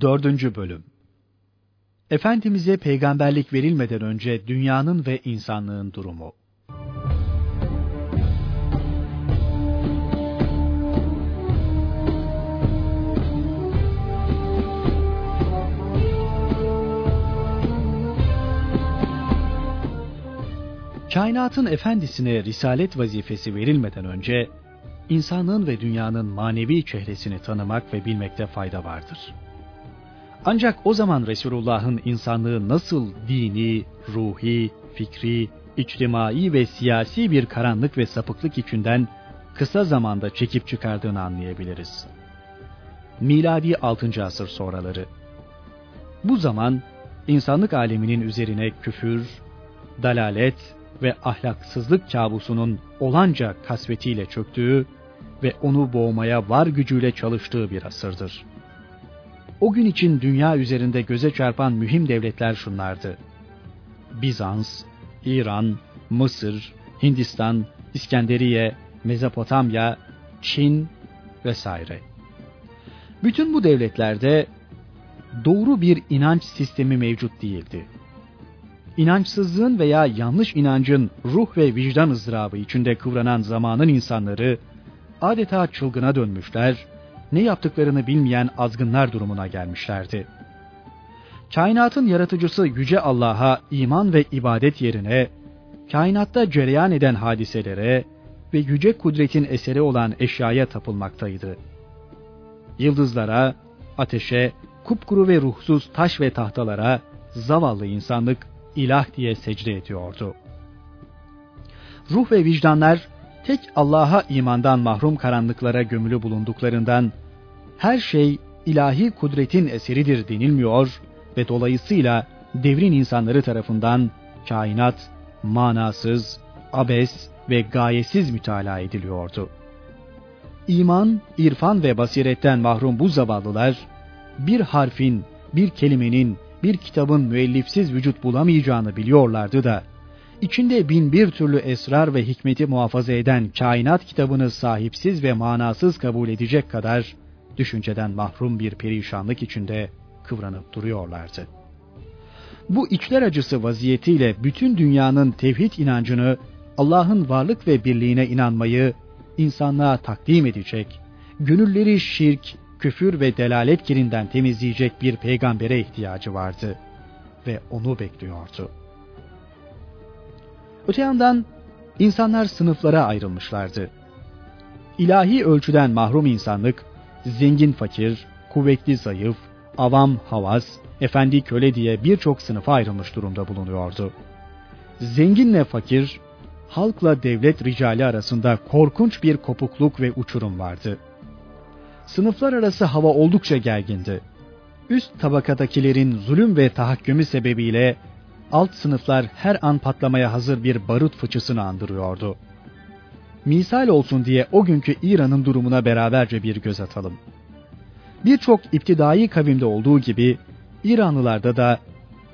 Dördüncü Bölüm Efendimiz'e peygamberlik verilmeden önce dünyanın ve insanlığın durumu. Kainatın efendisine risalet vazifesi verilmeden önce insanlığın ve dünyanın manevi çehresini tanımak ve bilmekte fayda vardır. Ancak o zaman Resulullah'ın insanlığı nasıl dini, ruhi, fikri, içtimai ve siyasi bir karanlık ve sapıklık içinden kısa zamanda çekip çıkardığını anlayabiliriz. Miladi 6. asır sonraları. Bu zaman insanlık aleminin üzerine küfür, dalalet ve ahlaksızlık kabusunun olanca kasvetiyle çöktüğü ve onu boğmaya var gücüyle çalıştığı bir asırdır. O gün için dünya üzerinde göze çarpan mühim devletler şunlardı. Bizans, İran, Mısır, Hindistan, İskenderiye, Mezopotamya, Çin vesaire. Bütün bu devletlerde doğru bir inanç sistemi mevcut değildi. İnançsızlığın veya yanlış inancın ruh ve vicdan ızdırabı içinde kıvranan zamanın insanları adeta çılgına dönmüşler, ne yaptıklarını bilmeyen azgınlar durumuna gelmişlerdi. Kainatın yaratıcısı Yüce Allah'a iman ve ibadet yerine, kainatta cereyan eden hadiselere ve yüce kudretin eseri olan eşyaya tapılmaktaydı. Yıldızlara, ateşe, kupkuru ve ruhsuz taş ve tahtalara zavallı insanlık ilah diye secde ediyordu. Ruh ve vicdanlar tek Allah'a imandan mahrum karanlıklara gömülü bulunduklarından her şey ilahi kudretin eseridir denilmiyor ve dolayısıyla devrin insanları tarafından kainat manasız, abes ve gayesiz mütalaa ediliyordu. İman, irfan ve basiretten mahrum bu zavallılar, bir harfin, bir kelimenin, bir kitabın müellifsiz vücut bulamayacağını biliyorlardı da, içinde bin bir türlü esrar ve hikmeti muhafaza eden kainat kitabını sahipsiz ve manasız kabul edecek kadar düşünceden mahrum bir perişanlık içinde kıvranıp duruyorlardı. Bu içler acısı vaziyetiyle bütün dünyanın tevhid inancını, Allah'ın varlık ve birliğine inanmayı insanlığa takdim edecek, gönülleri şirk, küfür ve delalet kirinden temizleyecek bir peygambere ihtiyacı vardı ve onu bekliyordu. Öte yandan insanlar sınıflara ayrılmışlardı. İlahi ölçüden mahrum insanlık, zengin fakir, kuvvetli zayıf, avam havas, efendi köle diye birçok sınıfa ayrılmış durumda bulunuyordu. Zenginle fakir, halkla devlet ricali arasında korkunç bir kopukluk ve uçurum vardı. Sınıflar arası hava oldukça gergindi. Üst tabakadakilerin zulüm ve tahakkümü sebebiyle alt sınıflar her an patlamaya hazır bir barut fıçısını andırıyordu. Misal olsun diye o günkü İran'ın durumuna beraberce bir göz atalım. Birçok iptidai kavimde olduğu gibi İranlılarda da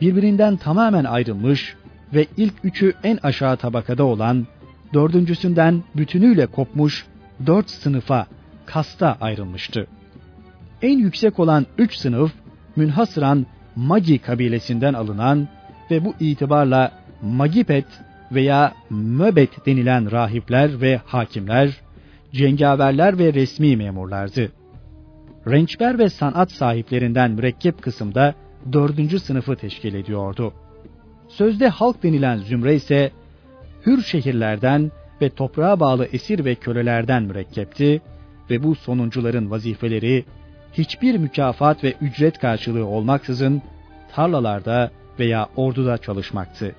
birbirinden tamamen ayrılmış ve ilk üçü en aşağı tabakada olan, dördüncüsünden bütünüyle kopmuş dört sınıfa, kasta ayrılmıştı. En yüksek olan üç sınıf, münhasıran Magi kabilesinden alınan ve bu itibarla Magipet veya Möbet denilen rahipler ve hakimler, cengaverler ve resmi memurlardı. Rençber ve sanat sahiplerinden mürekkep kısımda dördüncü sınıfı teşkil ediyordu. Sözde halk denilen zümre ise hür şehirlerden ve toprağa bağlı esir ve kölelerden mürekkepti ve bu sonuncuların vazifeleri hiçbir mükafat ve ücret karşılığı olmaksızın tarlalarda veya orduda çalışmaktı.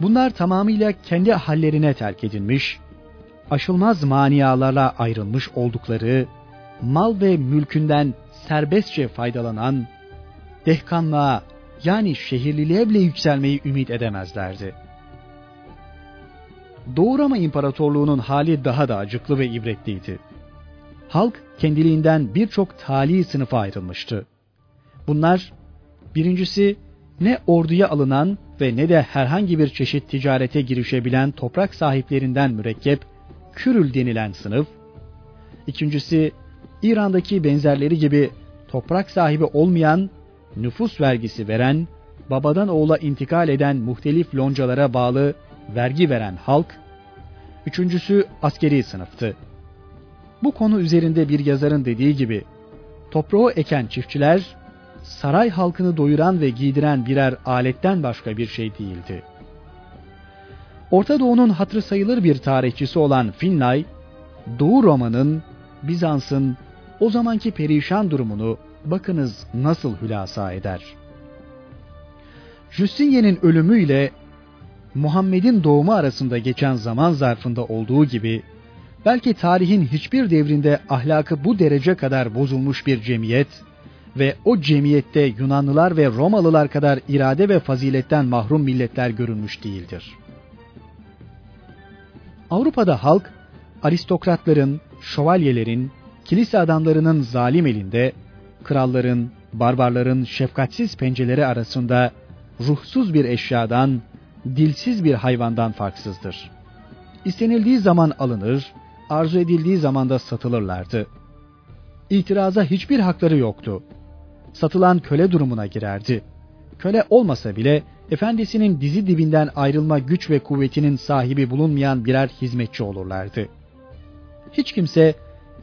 Bunlar tamamıyla kendi hallerine terk edilmiş, aşılmaz manialarla ayrılmış oldukları, mal ve mülkünden serbestçe faydalanan, dehkanlığa yani şehirliliğe bile yükselmeyi ümit edemezlerdi. Doğu Roma İmparatorluğu'nun hali daha da acıklı ve ibretliydi. Halk kendiliğinden birçok tali sınıfa ayrılmıştı. Bunlar birincisi ne orduya alınan ve ne de herhangi bir çeşit ticarete girişebilen toprak sahiplerinden mürekkep Kürül denilen sınıf. İkincisi İran'daki benzerleri gibi toprak sahibi olmayan, nüfus vergisi veren, babadan oğula intikal eden muhtelif loncalara bağlı vergi veren halk, üçüncüsü askeri sınıftı. Bu konu üzerinde bir yazarın dediği gibi, toprağı eken çiftçiler, saray halkını doyuran ve giydiren birer aletten başka bir şey değildi. Orta Doğu'nun hatırı sayılır bir tarihçisi olan Finlay, Doğu Roma'nın, Bizans'ın o zamanki perişan durumunu bakınız nasıl hülasa eder. Justinian'in ölümüyle Muhammed'in doğumu arasında geçen zaman zarfında olduğu gibi belki tarihin hiçbir devrinde ahlakı bu derece kadar bozulmuş bir cemiyet ve o cemiyette Yunanlılar ve Romalılar kadar irade ve faziletten mahrum milletler görülmüş değildir. Avrupa'da halk aristokratların, şövalyelerin, kilise adamlarının zalim elinde, kralların, barbarların şefkatsiz pencereleri arasında ruhsuz bir eşyadan, dilsiz bir hayvandan farksızdır. İstenildiği zaman alınır, arzu edildiği zaman da satılırlardı. İtiraza hiçbir hakları yoktu. Satılan köle durumuna girerdi. Köle olmasa bile efendisinin dizi dibinden ayrılma güç ve kuvvetinin sahibi bulunmayan birer hizmetçi olurlardı. Hiç kimse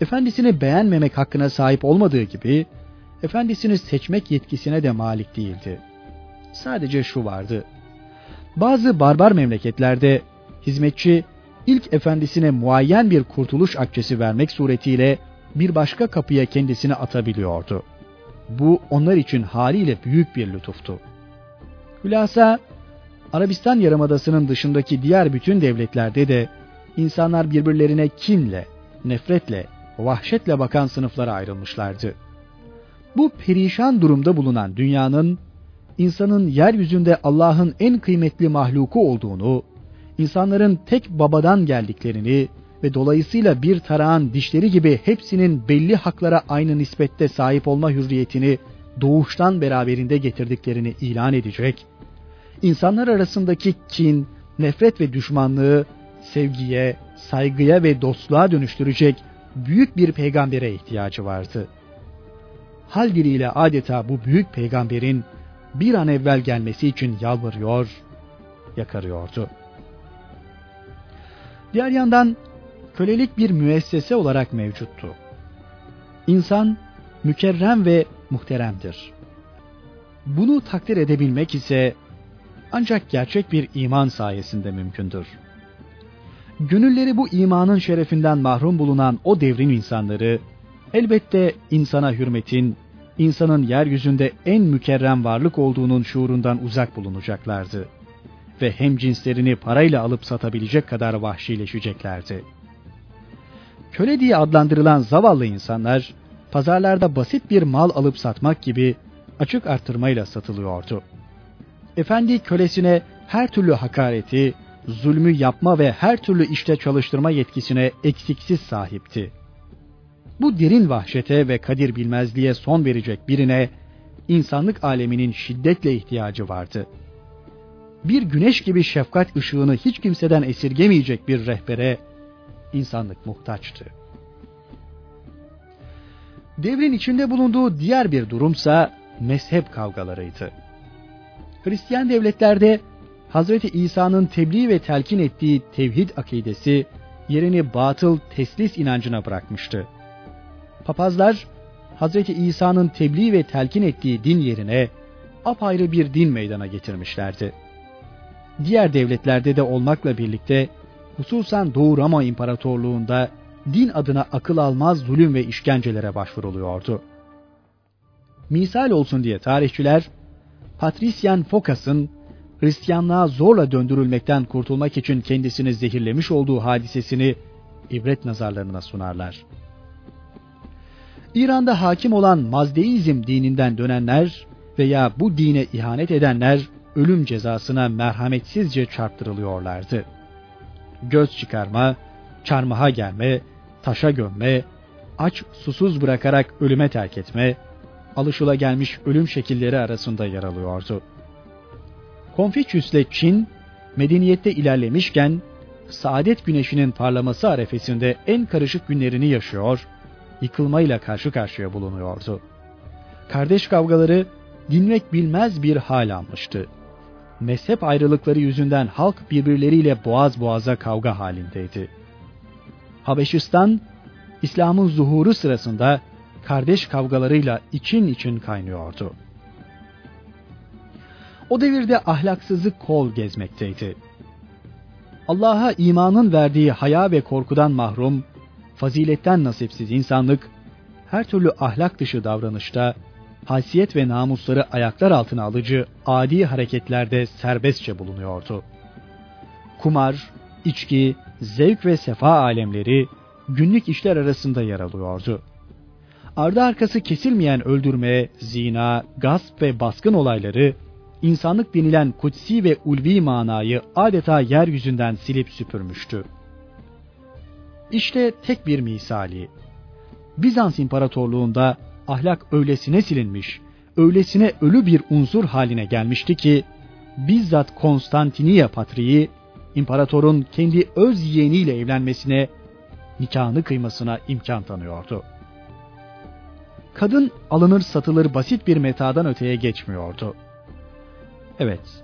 efendisini beğenmemek hakkına sahip olmadığı gibi efendisini seçmek yetkisine de malik değildi. Sadece şu vardı. Bazı barbar memleketlerde hizmetçi ilk efendisine muayyen bir kurtuluş akçesi vermek suretiyle bir başka kapıya kendisini atabiliyordu. Bu onlar için haliyle büyük bir lütuftu. Hülasa Arabistan Yarımadası'nın dışındaki diğer bütün devletlerde de insanlar birbirlerine kinle, nefretle, vahşetle bakan sınıflara ayrılmışlardı. Bu perişan durumda bulunan dünyanın insanın yeryüzünde Allah'ın en kıymetli mahluku olduğunu, insanların tek babadan geldiklerini ve dolayısıyla bir tarağın dişleri gibi hepsinin belli haklara aynı nispette sahip olma hürriyetini doğuştan beraberinde getirdiklerini ilan edecek, insanlar arasındaki kin, nefret ve düşmanlığı sevgiye, saygıya ve dostluğa dönüştürecek büyük bir peygambere ihtiyacı vardı. Hal diliyle adeta bu büyük peygamberin bir an evvel gelmesi için yalvarıyor, yakarıyordu. Diğer yandan kölelik bir müessese olarak mevcuttu. İnsan mükerrem ve muhteremdir. Bunu takdir edebilmek ise ancak gerçek bir iman sayesinde mümkündür. Gönülleri bu imanın şerefinden mahrum bulunan o devrin insanları elbette insana hürmetin, insanın yeryüzünde en mükerrem varlık olduğunun şuurundan uzak bulunacaklardı ve hem cinslerini parayla alıp satabilecek kadar vahşileşeceklerdi. Köle diye adlandırılan zavallı insanlar pazarlarda basit bir mal alıp satmak gibi açık artırmayla satılıyordu. Efendi kölesine her türlü hakareti, zulmü yapma ve her türlü işte çalıştırma yetkisine eksiksiz sahipti. Bu derin vahşete ve kadir bilmezliğe son verecek birine insanlık aleminin şiddetle ihtiyacı vardı. Bir güneş gibi şefkat ışığını hiç kimseden esirgemeyecek bir rehbere insanlık muhtaçtı. Devrin içinde bulunduğu diğer bir durumsa mezhep kavgalarıydı. Hristiyan devletlerde Hazreti İsa'nın tebliğ ve telkin ettiği tevhid akidesi yerini batıl teslis inancına bırakmıştı. Papazlar Hazreti İsa'nın tebliğ ve telkin ettiği din yerine apayrı bir din meydana getirmişlerdi. Diğer devletlerde de olmakla birlikte hususan Doğu Roma İmparatorluğu'nda din adına akıl almaz zulüm ve işkencelere başvuruluyordu. Misal olsun diye tarihçiler Patrician Focas'ın Hristiyanlığa zorla döndürülmekten kurtulmak için kendisini zehirlemiş olduğu hadisesini ibret nazarlarına sunarlar. İran'da hakim olan Mazdeizm dininden dönenler veya bu dine ihanet edenler ölüm cezasına merhametsizce çarptırılıyorlardı. Göz çıkarma, çarmıha gelme, taşa gömme, aç susuz bırakarak ölüme terk etme, alışılagelmiş ölüm şekilleri arasında yer alıyordu. Konfüçyüs'le Çin, medeniyette ilerlemişken, saadet güneşinin parlaması arefesinde en karışık günlerini yaşıyor, yıkılmayla karşı karşıya bulunuyordu. kardeş kavgaları dinmek bilmez bir hal almıştı. Mezhep ayrılıkları yüzünden halk birbirleriyle boğaz boğaza kavga halindeydi. Habeşistan, İslam'ın zuhuru sırasında kardeş kavgalarıyla için için kaynıyordu. O devirde ahlaksızlık kol gezmekteydi. Allah'a imanın verdiği haya ve korkudan mahrum, faziletten nasipsiz insanlık, her türlü ahlak dışı davranışta, haysiyet ve namusları ayaklar altına alıcı adi hareketlerde serbestçe bulunuyordu. Kumar, içki, zevk ve sefa alemleri günlük işler arasında yer alıyordu. Ardı arkası kesilmeyen öldürme, zina, gasp ve baskın olayları insanlık denilen kutsi ve ulvi manayı adeta yeryüzünden silip süpürmüştü. İşte tek bir misali. Bizans İmparatorluğunda ahlak öylesine silinmiş, öylesine ölü bir unsur haline gelmişti ki, bizzat Konstantiniye Patriği, imparatorun kendi öz yeğeniyle evlenmesine, nikahını kıymasına imkan tanıyordu. Kadın alınır satılır basit bir metadan öteye geçmiyordu. Evet,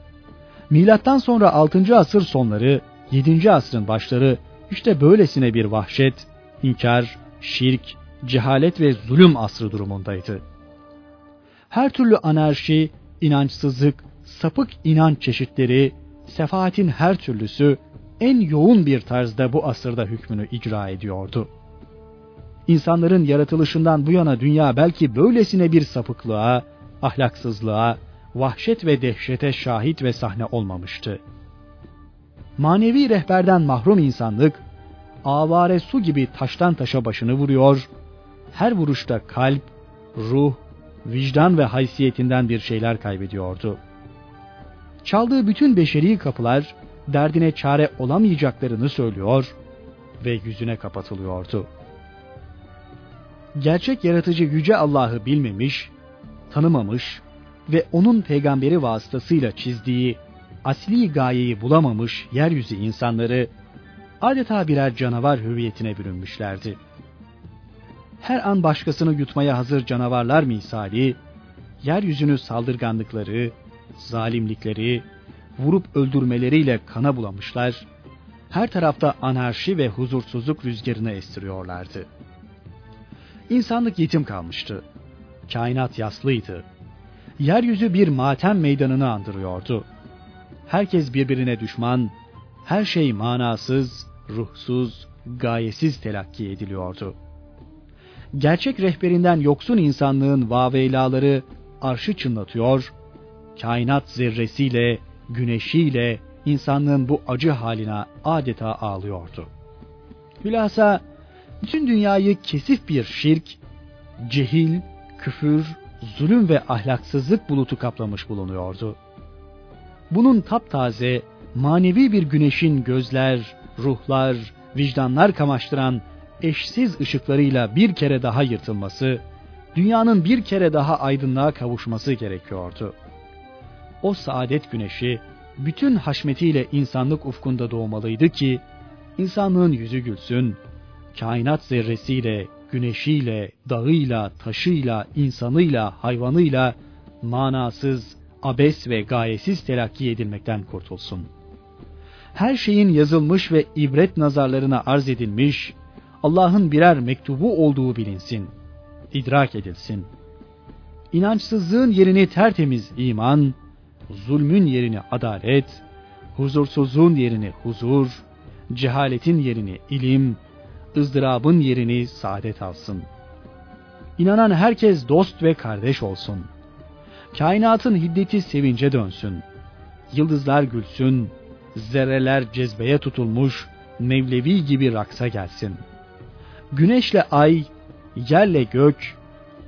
milattan sonra 6. asır sonları, 7. asrın başları işte böylesine bir vahşet, inkar, şirk, cehalet ve zulüm asrı durumundaydı. Her türlü anarşi, inançsızlık, sapık inanç çeşitleri, sefaatin her türlüsü en yoğun bir tarzda bu asırda hükmünü icra ediyordu. İnsanların yaratılışından bu yana dünya belki böylesine bir sapıklığa, ahlaksızlığa, vahşet ve dehşete şahit ve sahne olmamıştı. Manevi rehberden mahrum insanlık, avare su gibi taştan taşa başını vuruyor, her vuruşta kalp, ruh, vicdan ve haysiyetinden bir şeyler kaybediyordu. Çaldığı bütün beşeri kapılar derdine çare olamayacaklarını söylüyor ve yüzüne kapatılıyordu. Gerçek yaratıcı yüce Allah'ı bilmemiş, tanımamış ve onun peygamberi vasıtasıyla çizdiği asli gayeyi bulamamış yeryüzü insanları adeta birer canavar hüviyetine bürünmüşlerdi. Her an başkasını yutmaya hazır canavarlar misali, yeryüzünü saldırganlıkları, zalimlikleri, vurup öldürmeleriyle kana bulamışlar, her tarafta anarşi ve huzursuzluk rüzgarını estiriyorlardı. İnsanlık yetim kalmıştı. Kainat yaslıydı. Yeryüzü bir matem meydanını andırıyordu. Herkes birbirine düşman, her şey manasız, ruhsuz, gayesiz telakki ediliyordu. Gerçek rehberinden yoksun insanlığın vaveylaları arşı çınlatıyor, kainat zerresiyle, güneşiyle insanlığın bu acı haline adeta ağlıyordu. Hülasa bütün dünyayı kesif bir şirk, cehil, küfür, zulüm ve ahlaksızlık bulutu kaplamış bulunuyordu. Bunun taptaze, manevi bir güneşin gözler, ruhlar, vicdanlar kamaştıran eşsiz ışıklarıyla bir kere daha yırtılması, dünyanın bir kere daha aydınlığa kavuşması gerekiyordu. O saadet güneşi bütün haşmetiyle insanlık ufkunda doğmalıydı ki, insanlığın yüzü gülsün, kainat zerresiyle, güneşiyle, dağıyla, taşıyla, insanıyla, hayvanıyla manasız, abes ve gayesiz telakki edilmekten kurtulsun. Her şeyin yazılmış ve ibret nazarlarına arz edilmiş, Allah'ın birer mektubu olduğu bilinsin, idrak edilsin. İnançsızlığın yerini tertemiz iman, zulmün yerini adalet, huzursuzluğun yerini huzur, cehaletin yerini ilim, ızdırabın yerini saadet alsın. İnanan herkes dost ve kardeş olsun. Kainatın hiddeti sevince dönsün. Yıldızlar gülsün, zerreler cezbeye tutulmuş, Mevlevi gibi raksa gelsin. Güneşle ay, yerle gök,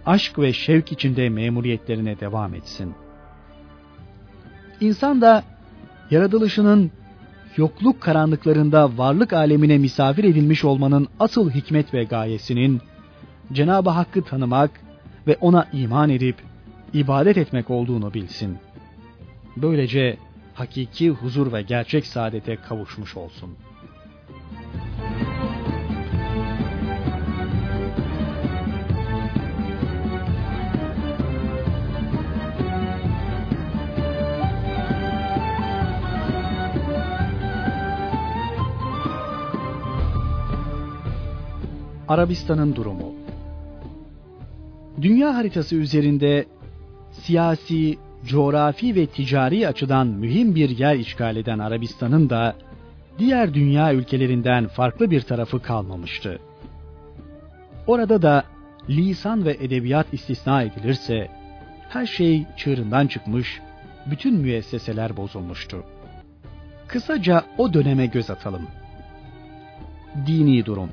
aşk ve şevk içinde memuriyetlerine devam etsin. İnsan da yaratılışının yokluk karanlıklarında varlık alemine misafir edilmiş olmanın asıl hikmet ve gayesinin Cenab-ı Hakk'ı tanımak ve ona iman edip ibadet etmek olduğunu bilsin. Böylece hakiki huzur ve gerçek saadete kavuşmuş olsun.'' Arabistan'ın durumu Dünya haritası üzerinde siyasi, coğrafi ve ticari açıdan mühim bir yer işgal eden Arabistan'ın da diğer dünya ülkelerinden farklı bir tarafı kalmamıştı. Orada da lisan ve edebiyat istisna edilirse her şey çığırından çıkmış, bütün müesseseler bozulmuştu. Kısaca o döneme göz atalım. Dini durum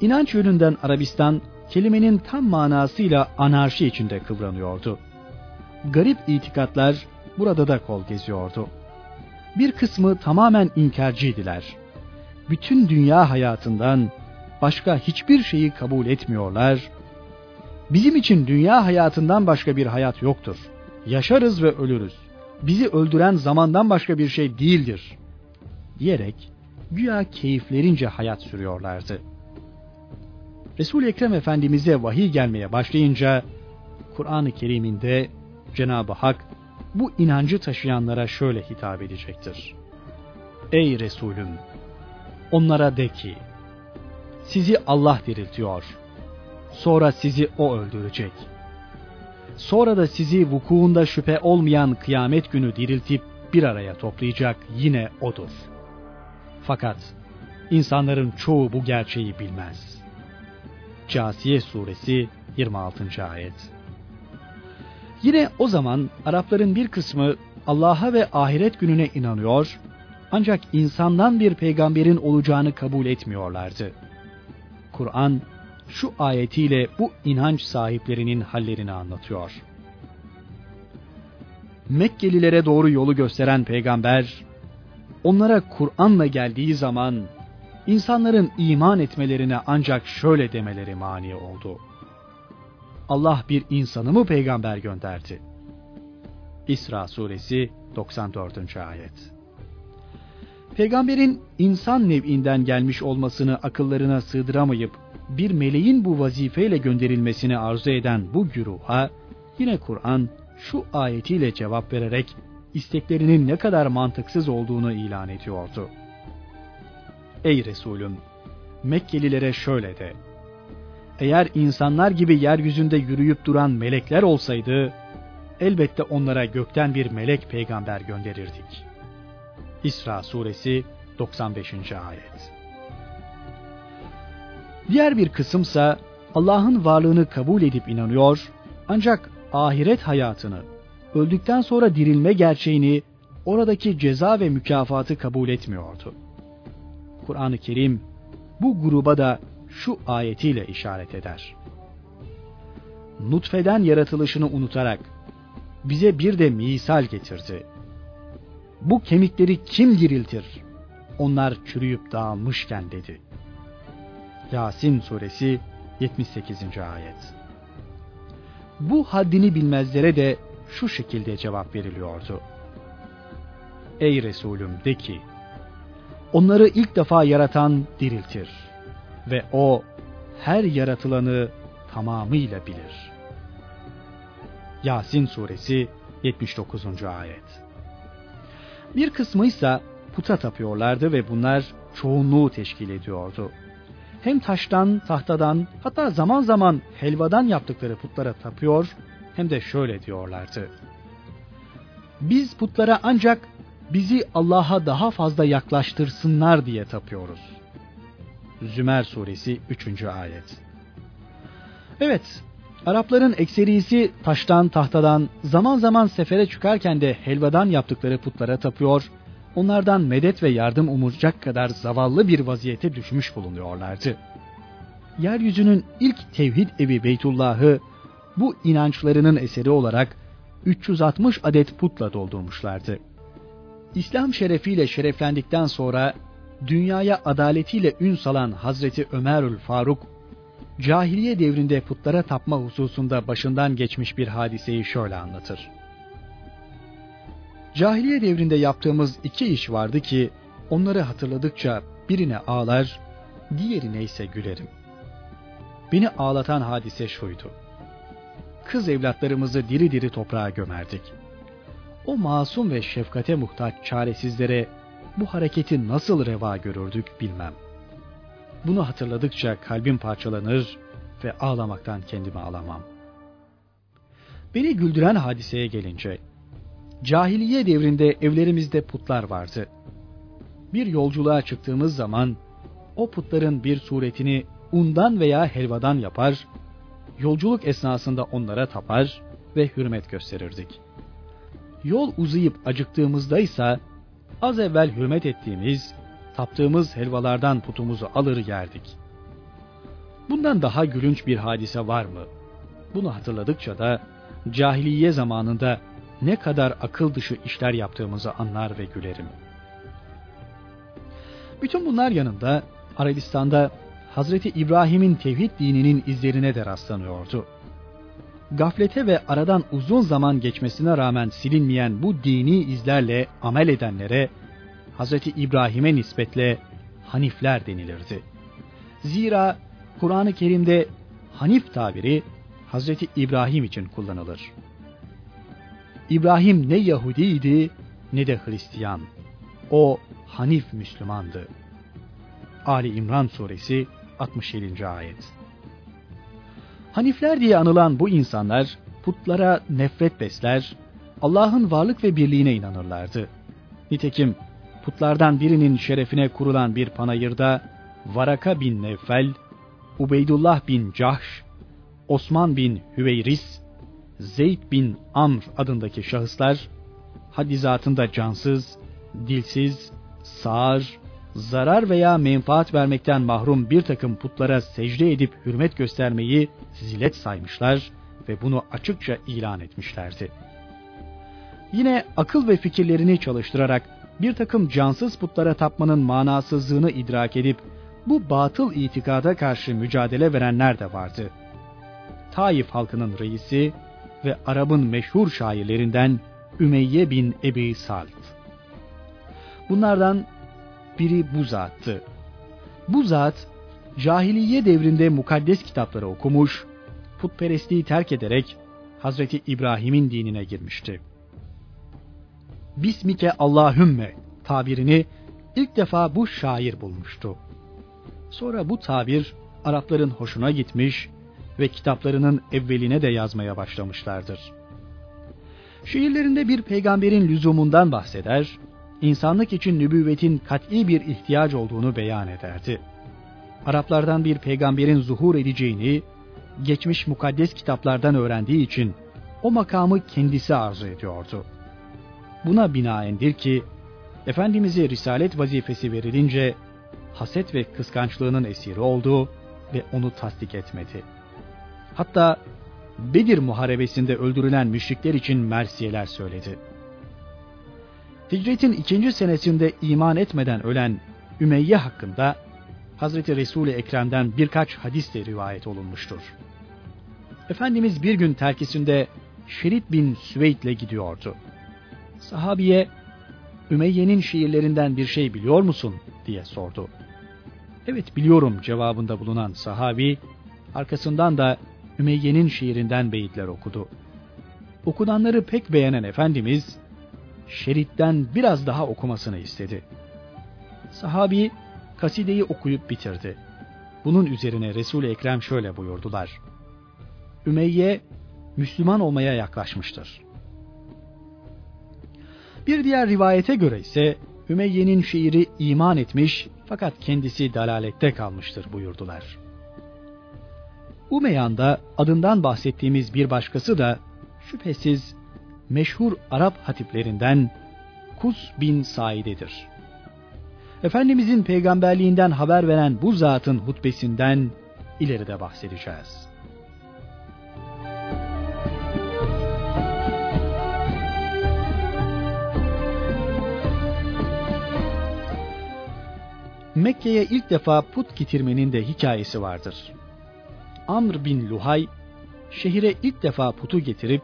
İnanç yönünden Arabistan kelimenin tam manasıyla anarşi içinde kıvranıyordu. Garip itikatlar burada da kol geziyordu. Bir kısmı tamamen inkarcıydılar. Bütün dünya hayatından başka hiçbir şeyi kabul etmiyorlar. Bizim için dünya hayatından başka bir hayat yoktur. Yaşarız ve ölürüz. Bizi öldüren zamandan başka bir şey değildir. Diyerek güya keyiflerince hayat sürüyorlardı. Resul-i Ekrem Efendimiz'e vahiy gelmeye başlayınca Kur'an-ı Kerim'inde Cenab-ı Hak bu inancı taşıyanlara şöyle hitap edecektir. Ey Resulüm! Onlara de ki, sizi Allah diriltiyor. Sonra sizi O öldürecek. Sonra da sizi vukuunda şüphe olmayan kıyamet günü diriltip bir araya toplayacak yine O'dur. Fakat insanların çoğu bu gerçeği bilmez. Casiye Suresi 26. Ayet Yine o zaman Arapların bir kısmı Allah'a ve ahiret gününe inanıyor, ancak insandan bir peygamberin olacağını kabul etmiyorlardı. Kur'an şu ayetiyle bu inanç sahiplerinin hallerini anlatıyor. Mekkelilere doğru yolu gösteren peygamber, onlara Kur'an'la geldiği zaman insanların iman etmelerine ancak şöyle demeleri mani oldu. Allah bir insanı mı peygamber gönderdi? İsra suresi 94. ayet. Peygamberin insan nev'inden gelmiş olmasını akıllarına sığdıramayıp bir meleğin bu vazifeyle gönderilmesini arzu eden bu güruha yine Kur'an şu ayetiyle cevap vererek isteklerinin ne kadar mantıksız olduğunu ilan ediyordu. Ey Resulüm! Mekkelilere şöyle de, eğer insanlar gibi yeryüzünde yürüyüp duran melekler olsaydı, elbette onlara gökten bir melek peygamber gönderirdik. İsra suresi 95. ayet. Diğer bir kısımsa Allah'ın varlığını kabul edip inanıyor ancak ahiret hayatını, öldükten sonra dirilme gerçeğini, oradaki ceza ve mükafatı kabul etmiyordu. Kur'an-ı Kerim bu gruba da şu ayetiyle işaret eder. Nutfeden yaratılışını unutarak bize bir de misal getirdi. Bu kemikleri kim diriltir? Onlar çürüyüp dağılmışken dedi. Yasin suresi 78. ayet. Bu haddini bilmezlere de şu şekilde cevap veriliyordu. Ey Resulüm de ki, onları ilk defa yaratan diriltir ve o her yaratılanı tamamıyla bilir. Yasin suresi 79. ayet. Bir kısmı ise puta tapıyorlardı ve bunlar çoğunluğu teşkil ediyordu. Hem taştan, tahtadan, hatta zaman zaman helvadan yaptıkları putlara tapıyor, hem de şöyle diyorlardı. Biz putlara ancak bizi Allah'a daha fazla yaklaştırsınlar diye tapıyoruz. Zümer suresi 3. ayet. Evet, Arapların ekserisi taştan, tahtadan, zaman zaman sefere çıkarken de helvadan yaptıkları putlara tapıyor, onlardan medet ve yardım umacak kadar zavallı bir vaziyete düşmüş bulunuyorlardı. Yeryüzünün ilk tevhid evi Beytullah'ı bu inançlarının eseri olarak 360 adet putla doldurmuşlardı. İslam şerefiyle şereflendikten sonra dünyaya adaletiyle ün salan Hazreti Ömerül Faruk, cahiliye devrinde putlara tapma hususunda başından geçmiş bir hadiseyi şöyle anlatır. Cahiliye devrinde yaptığımız iki iş vardı ki, onları hatırladıkça birine ağlar, diğerine ise gülerim. Beni ağlatan hadise şuydu. Kız evlatlarımızı diri diri toprağa gömerdik. O masum ve şefkate muhtaç çaresizlere bu hareketi nasıl reva görürdük bilmem. Bunu hatırladıkça kalbim parçalanır ve ağlamaktan kendimi alamam. Beni güldüren hadiseye gelince, cahiliye devrinde evlerimizde putlar vardı. Bir yolculuğa çıktığımız zaman o putların bir suretini undan veya helvadan yapar, yolculuk esnasında onlara tapar ve hürmet gösterirdik. Yol uzayıp acıktığımızda ise az evvel hürmet ettiğimiz, taptığımız helvalardan putumuzu alır yerdik. Bundan daha gülünç bir hadise var mı? Bunu hatırladıkça da cahiliye zamanında ne kadar akıl dışı işler yaptığımızı anlar ve gülerim. Bütün bunlar yanında Arabistan'da Hazreti İbrahim'in tevhid dininin izlerine de rastlanıyordu. Gaflete ve aradan uzun zaman geçmesine rağmen silinmeyen bu dini izlerle amel edenlere Hazreti İbrahim'e nispetle Hanifler denilirdi. Zira Kur'an-ı Kerim'de Hanif tabiri Hazreti İbrahim için kullanılır. İbrahim ne Yahudiydi ne de Hristiyan. O Hanif Müslümandı. Ali İmran suresi 67. ayet. Hanifler diye anılan bu insanlar putlara nefret besler, Allah'ın varlık ve birliğine inanırlardı. Nitekim putlardan birinin şerefine kurulan bir panayırda Varaka bin Nevfel, Ubeydullah bin Cahş, Osman bin Hüveyris, Zeyd bin Amr adındaki şahıslar hadizatında cansız, dilsiz, sağır, zarar veya menfaat vermekten mahrum bir takım putlara secde edip hürmet göstermeyi zilet saymışlar ve bunu açıkça ilan etmişlerdi. Yine akıl ve fikirlerini çalıştırarak bir takım cansız putlara tapmanın manasızlığını idrak edip bu batıl itikada karşı mücadele verenler de vardı. Taif halkının reisi ve Arap'ın meşhur şairlerinden Ümeyye bin Ebi Salt. Bunlardan biri bu zattı. Bu zat cahiliye devrinde mukaddes kitapları okumuş, putperestliği terk ederek Hazreti İbrahim'in dinine girmişti. Bismike Allahümme tabirini ilk defa bu şair bulmuştu. Sonra bu tabir Arapların hoşuna gitmiş ve kitaplarının evveline de yazmaya başlamışlardır. Şiirlerinde bir peygamberin lüzumundan bahseder, insanlık için nübüvvetin kat'i bir ihtiyaç olduğunu beyan ederdi. Araplardan bir peygamberin zuhur edeceğini, geçmiş mukaddes kitaplardan öğrendiği için o makamı kendisi arzu ediyordu. Buna binaendir ki, Efendimiz'e risalet vazifesi verilince, haset ve kıskançlığının esiri oldu ve onu tasdik etmedi. Hatta Bedir muharebesinde öldürülen müşrikler için mersiyeler söyledi. Hicretin ikinci senesinde iman etmeden ölen Ümeyye hakkında Hazreti Resul-i Ekrem'den birkaç hadis de rivayet olunmuştur. Efendimiz bir gün terkisinde Şerit bin Süveyd ile gidiyordu. Sahabiye, Ümeyye'nin şiirlerinden bir şey biliyor musun diye sordu. Evet biliyorum cevabında bulunan sahabi, arkasından da Ümeyye'nin şiirinden beyitler okudu. Okunanları pek beğenen Efendimiz, şeritten biraz daha okumasını istedi. Sahabi kasideyi okuyup bitirdi. Bunun üzerine Resul-i Ekrem şöyle buyurdular. Ümeyye Müslüman olmaya yaklaşmıştır. Bir diğer rivayete göre ise Ümeyye'nin şiiri iman etmiş fakat kendisi dalalette kalmıştır buyurdular. Umeyyan'da adından bahsettiğimiz bir başkası da şüphesiz meşhur Arap hatiplerinden Kus bin Said'edir. Efendimizin peygamberliğinden haber veren bu zatın hutbesinden ileride bahsedeceğiz. Mekke'ye ilk defa put getirmenin de hikayesi vardır. Amr bin Luhay, şehire ilk defa putu getirip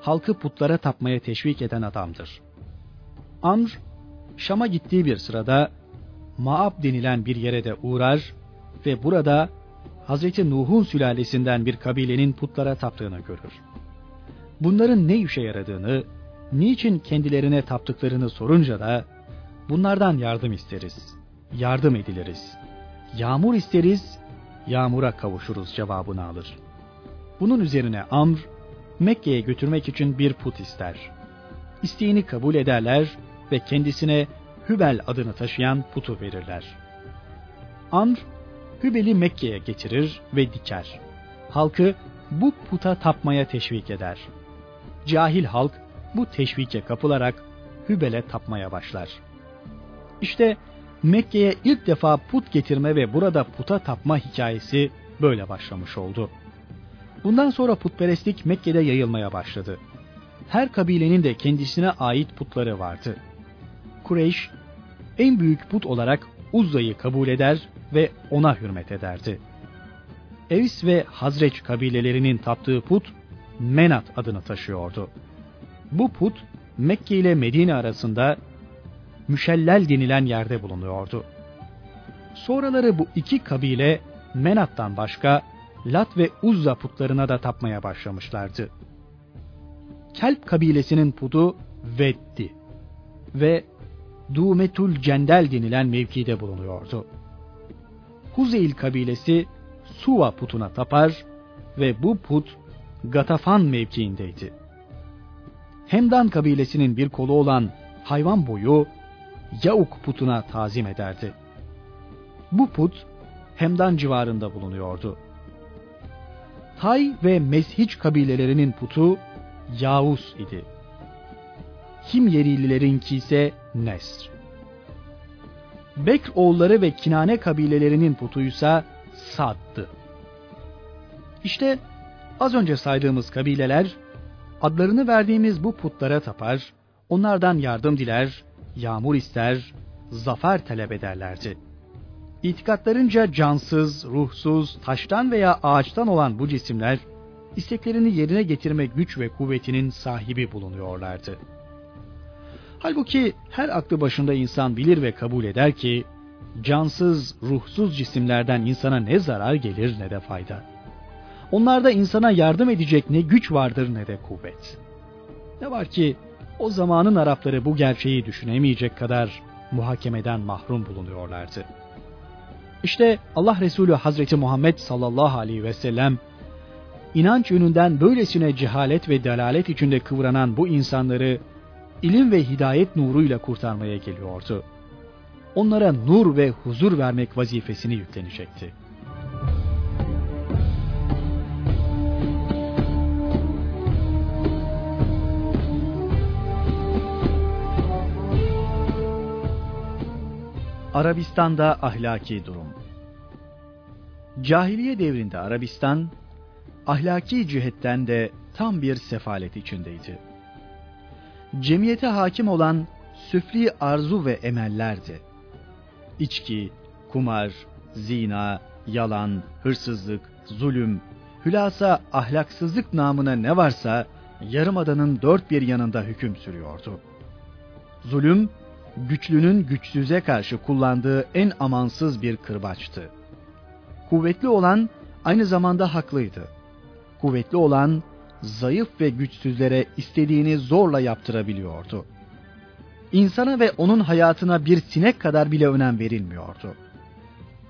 halkı putlara tapmaya teşvik eden adamdır. Amr, Şam'a gittiği bir sırada Maab denilen bir yere de uğrar ve burada Hz. Nuh'un sülalesinden bir kabilenin putlara taptığını görür. Bunların ne işe yaradığını, niçin kendilerine taptıklarını sorunca da bunlardan yardım isteriz, yardım ediliriz. yağmur isteriz, yağmura kavuşuruz cevabını alır. Bunun üzerine Amr, Mekke'ye götürmek için bir put ister. İsteğini kabul ederler ve kendisine Hübel adını taşıyan putu verirler. Amr, Hübel'i Mekke'ye getirir ve diker. Halkı bu puta tapmaya teşvik eder. Cahil halk bu teşvike kapılarak Hübel'e tapmaya başlar. İşte Mekke'ye ilk defa put getirme ve burada puta tapma hikayesi böyle başlamış oldu. Bundan sonra putperestlik Mekke'de yayılmaya başladı. Her kabilenin de kendisine ait putları vardı. Kureyş en büyük put olarak Uzza'yı kabul eder ve ona hürmet ederdi. Evs ve Hazreç kabilelerinin taptığı put Menat adını taşıyordu. Bu put Mekke ile Medine arasında Müşellel denilen yerde bulunuyordu. Sonraları bu iki kabile Menat'tan başka Lat ve Uzza putlarına da tapmaya başlamışlardı. Kelp kabilesinin putu Veddi ve Dumetul Cendel denilen mevkide bulunuyordu. Huzeyl kabilesi Suva putuna tapar ve bu put Gatafan mevkiindeydi. Hemdan kabilesinin bir kolu olan hayvan boyu Yauk putuna tazim ederdi. Bu put Hemdan civarında bulunuyordu. Tay ve Meshiç kabilelerinin putu Yavuz idi. Himyerililerinki ise Nesr. Bekr oğulları ve Kinane kabilelerinin putuysa Sad'dı. İşte az önce saydığımız kabileler adlarını verdiğimiz bu putlara tapar, onlardan yardım diler, yağmur ister, zafer talep ederlerdi. İtikatlarınca cansız, ruhsuz, taştan veya ağaçtan olan bu cisimler, isteklerini yerine getirme güç ve kuvvetinin sahibi bulunuyorlardı. Halbuki her aklı başında insan bilir ve kabul eder ki, cansız, ruhsuz cisimlerden insana ne zarar gelir ne de fayda. Onlarda insana yardım edecek ne güç vardır ne de kuvvet. Ne var ki o zamanın Arapları bu gerçeği düşünemeyecek kadar muhakemeden mahrum bulunuyorlardı. İşte Allah Resulü Hazreti Muhammed sallallahu aleyhi ve sellem inanç yönünden böylesine cehalet ve dalalet içinde kıvranan bu insanları ilim ve hidayet nuruyla kurtarmaya geliyordu. Onlara nur ve huzur vermek vazifesini yüklenecekti. Arabistan'da ahlaki durum. Cahiliye devrinde Arabistan ahlaki cihetten de tam bir sefalet içindeydi. Cemiyete hakim olan süfli arzu ve emellerdi. İçki, kumar, zina, yalan, hırsızlık, zulüm, hülasa ahlaksızlık namına ne varsa yarımadanın dört bir yanında hüküm sürüyordu. Zulüm güçlünün güçsüze karşı kullandığı en amansız bir kırbaçtı. Kuvvetli olan aynı zamanda haklıydı. Kuvvetli olan zayıf ve güçsüzlere istediğini zorla yaptırabiliyordu. İnsana ve onun hayatına bir sinek kadar bile önem verilmiyordu.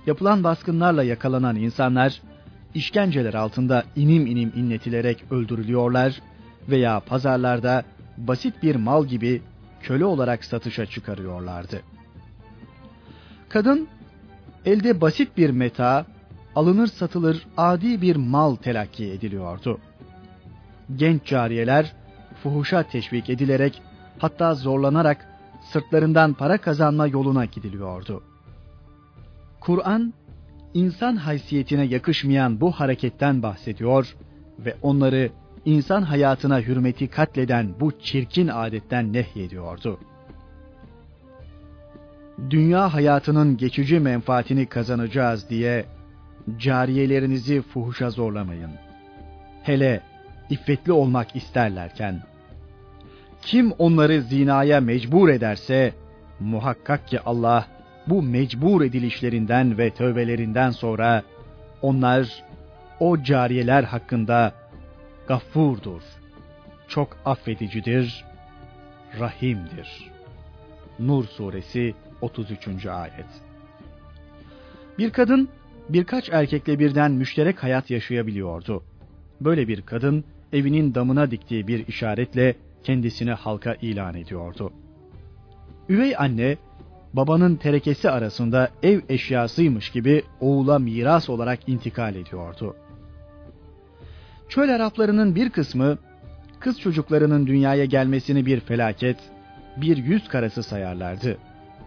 Yapılan baskınlarla yakalanan insanlar işkenceler altında inim inim inletilerek öldürülüyorlar veya pazarlarda basit bir mal gibi köle olarak satışa çıkarıyorlardı. Kadın elde basit bir meta, alınır satılır adi bir mal telakki ediliyordu. Genç cariyeler fuhuşa teşvik edilerek hatta zorlanarak sırtlarından para kazanma yoluna gidiliyordu. Kur'an insan haysiyetine yakışmayan bu hareketten bahsediyor ve onları insan hayatına hürmeti katleden bu çirkin adetten nehyediyordu. Dünya hayatının geçici menfaatini kazanacağız diye cariyelerinizi fuhuşa zorlamayın. Hele iffetli olmak isterlerken kim onları zinaya mecbur ederse muhakkak ki Allah bu mecbur edilişlerinden ve tövbelerinden sonra onlar o cariyeler hakkında gafurdur. Çok affedicidir, rahimdir. Nur suresi 33. ayet. Bir kadın birkaç erkekle birden müşterek hayat yaşayabiliyordu. Böyle bir kadın evinin damına diktiği bir işaretle kendisini halka ilan ediyordu. Üvey anne babanın terekesi arasında ev eşyasıymış gibi oğula miras olarak intikal ediyordu. Çöl Araplarının bir kısmı kız çocuklarının dünyaya gelmesini bir felaket, bir yüz karası sayarlardı.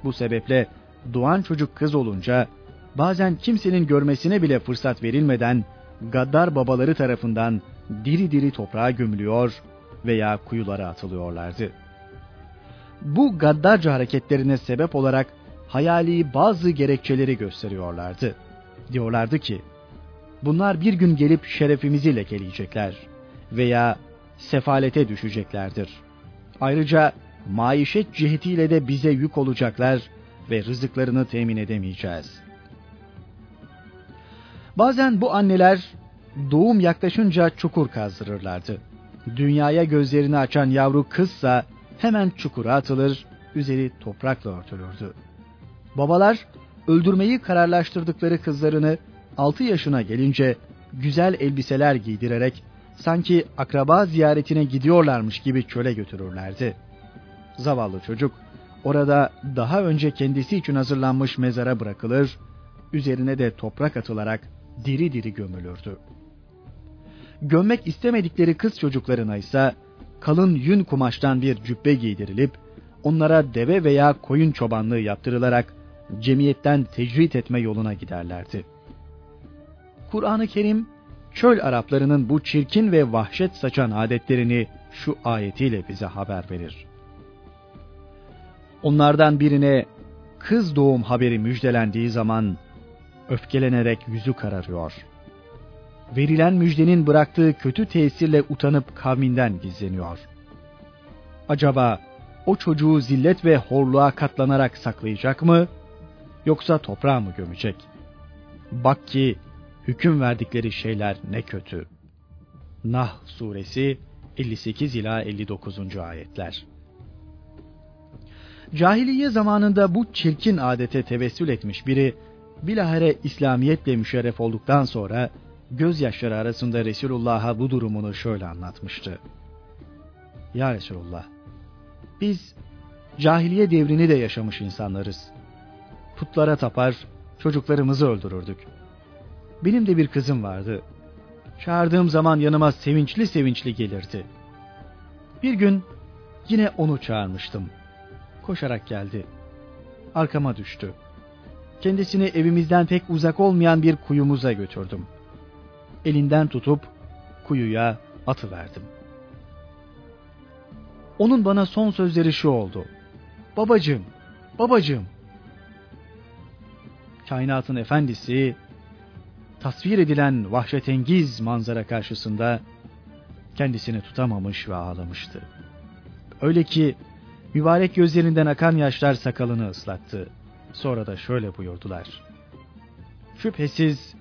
Bu sebeple doğan çocuk kız olunca bazen kimsenin görmesine bile fırsat verilmeden gaddar babaları tarafından diri diri toprağa gömülüyor veya kuyulara atılıyorlardı. Bu gaddarca hareketlerine sebep olarak hayali bazı gerekçeleri gösteriyorlardı. Diyorlardı ki, bunlar bir gün gelip şerefimizi lekeleyecekler veya sefalete düşeceklerdir. Ayrıca maişet cihetiyle de bize yük olacaklar ve rızıklarını temin edemeyeceğiz. Bazen bu anneler doğum yaklaşınca çukur kazdırırlardı. Dünyaya gözlerini açan yavru kızsa hemen çukura atılır, üzeri toprakla örtülürdü. Babalar öldürmeyi kararlaştırdıkları kızlarını 6 yaşına gelince güzel elbiseler giydirerek sanki akraba ziyaretine gidiyorlarmış gibi çöle götürürlerdi. Zavallı çocuk orada daha önce kendisi için hazırlanmış mezara bırakılır, üzerine de toprak atılarak diri diri gömülürdü. Gömmek istemedikleri kız çocuklarına ise kalın yün kumaştan bir cübbe giydirilip onlara deve veya koyun çobanlığı yaptırılarak cemiyetten tecrit etme yoluna giderlerdi. Kur'an-ı Kerim çöl Araplarının bu çirkin ve vahşet saçan adetlerini şu ayetiyle bize haber verir. Onlardan birine kız doğum haberi müjdelendiği zaman öfkelenerek yüzü kararıyor. Verilen müjdenin bıraktığı kötü tesirle utanıp kavminden gizleniyor. Acaba o çocuğu zillet ve horluğa katlanarak saklayacak mı yoksa toprağa mı gömecek? Bak ki hüküm verdikleri şeyler ne kötü. Nah suresi 58 ila 59. ayetler. Cahiliye zamanında bu çirkin adete tevessül etmiş biri bilahare İslamiyetle müşerref olduktan sonra gözyaşları arasında Resulullah'a bu durumunu şöyle anlatmıştı. Ya Resulullah, biz cahiliye devrini de yaşamış insanlarız. Putlara tapar, çocuklarımızı öldürürdük. Benim de bir kızım vardı. Çağırdığım zaman yanıma sevinçli sevinçli gelirdi. Bir gün yine onu çağırmıştım. Koşarak geldi. Arkama düştü. Kendisini evimizden pek uzak olmayan bir kuyumuza götürdüm. Elinden tutup kuyuya atıverdim. Onun bana son sözleri şu oldu. Babacığım, babacığım. Kainatın efendisi tasvir edilen vahşetengiz manzara karşısında kendisini tutamamış ve ağlamıştı. Öyle ki mübarek gözlerinden akan yaşlar sakalını ıslattı. Sonra da şöyle buyurdular. Şüphesiz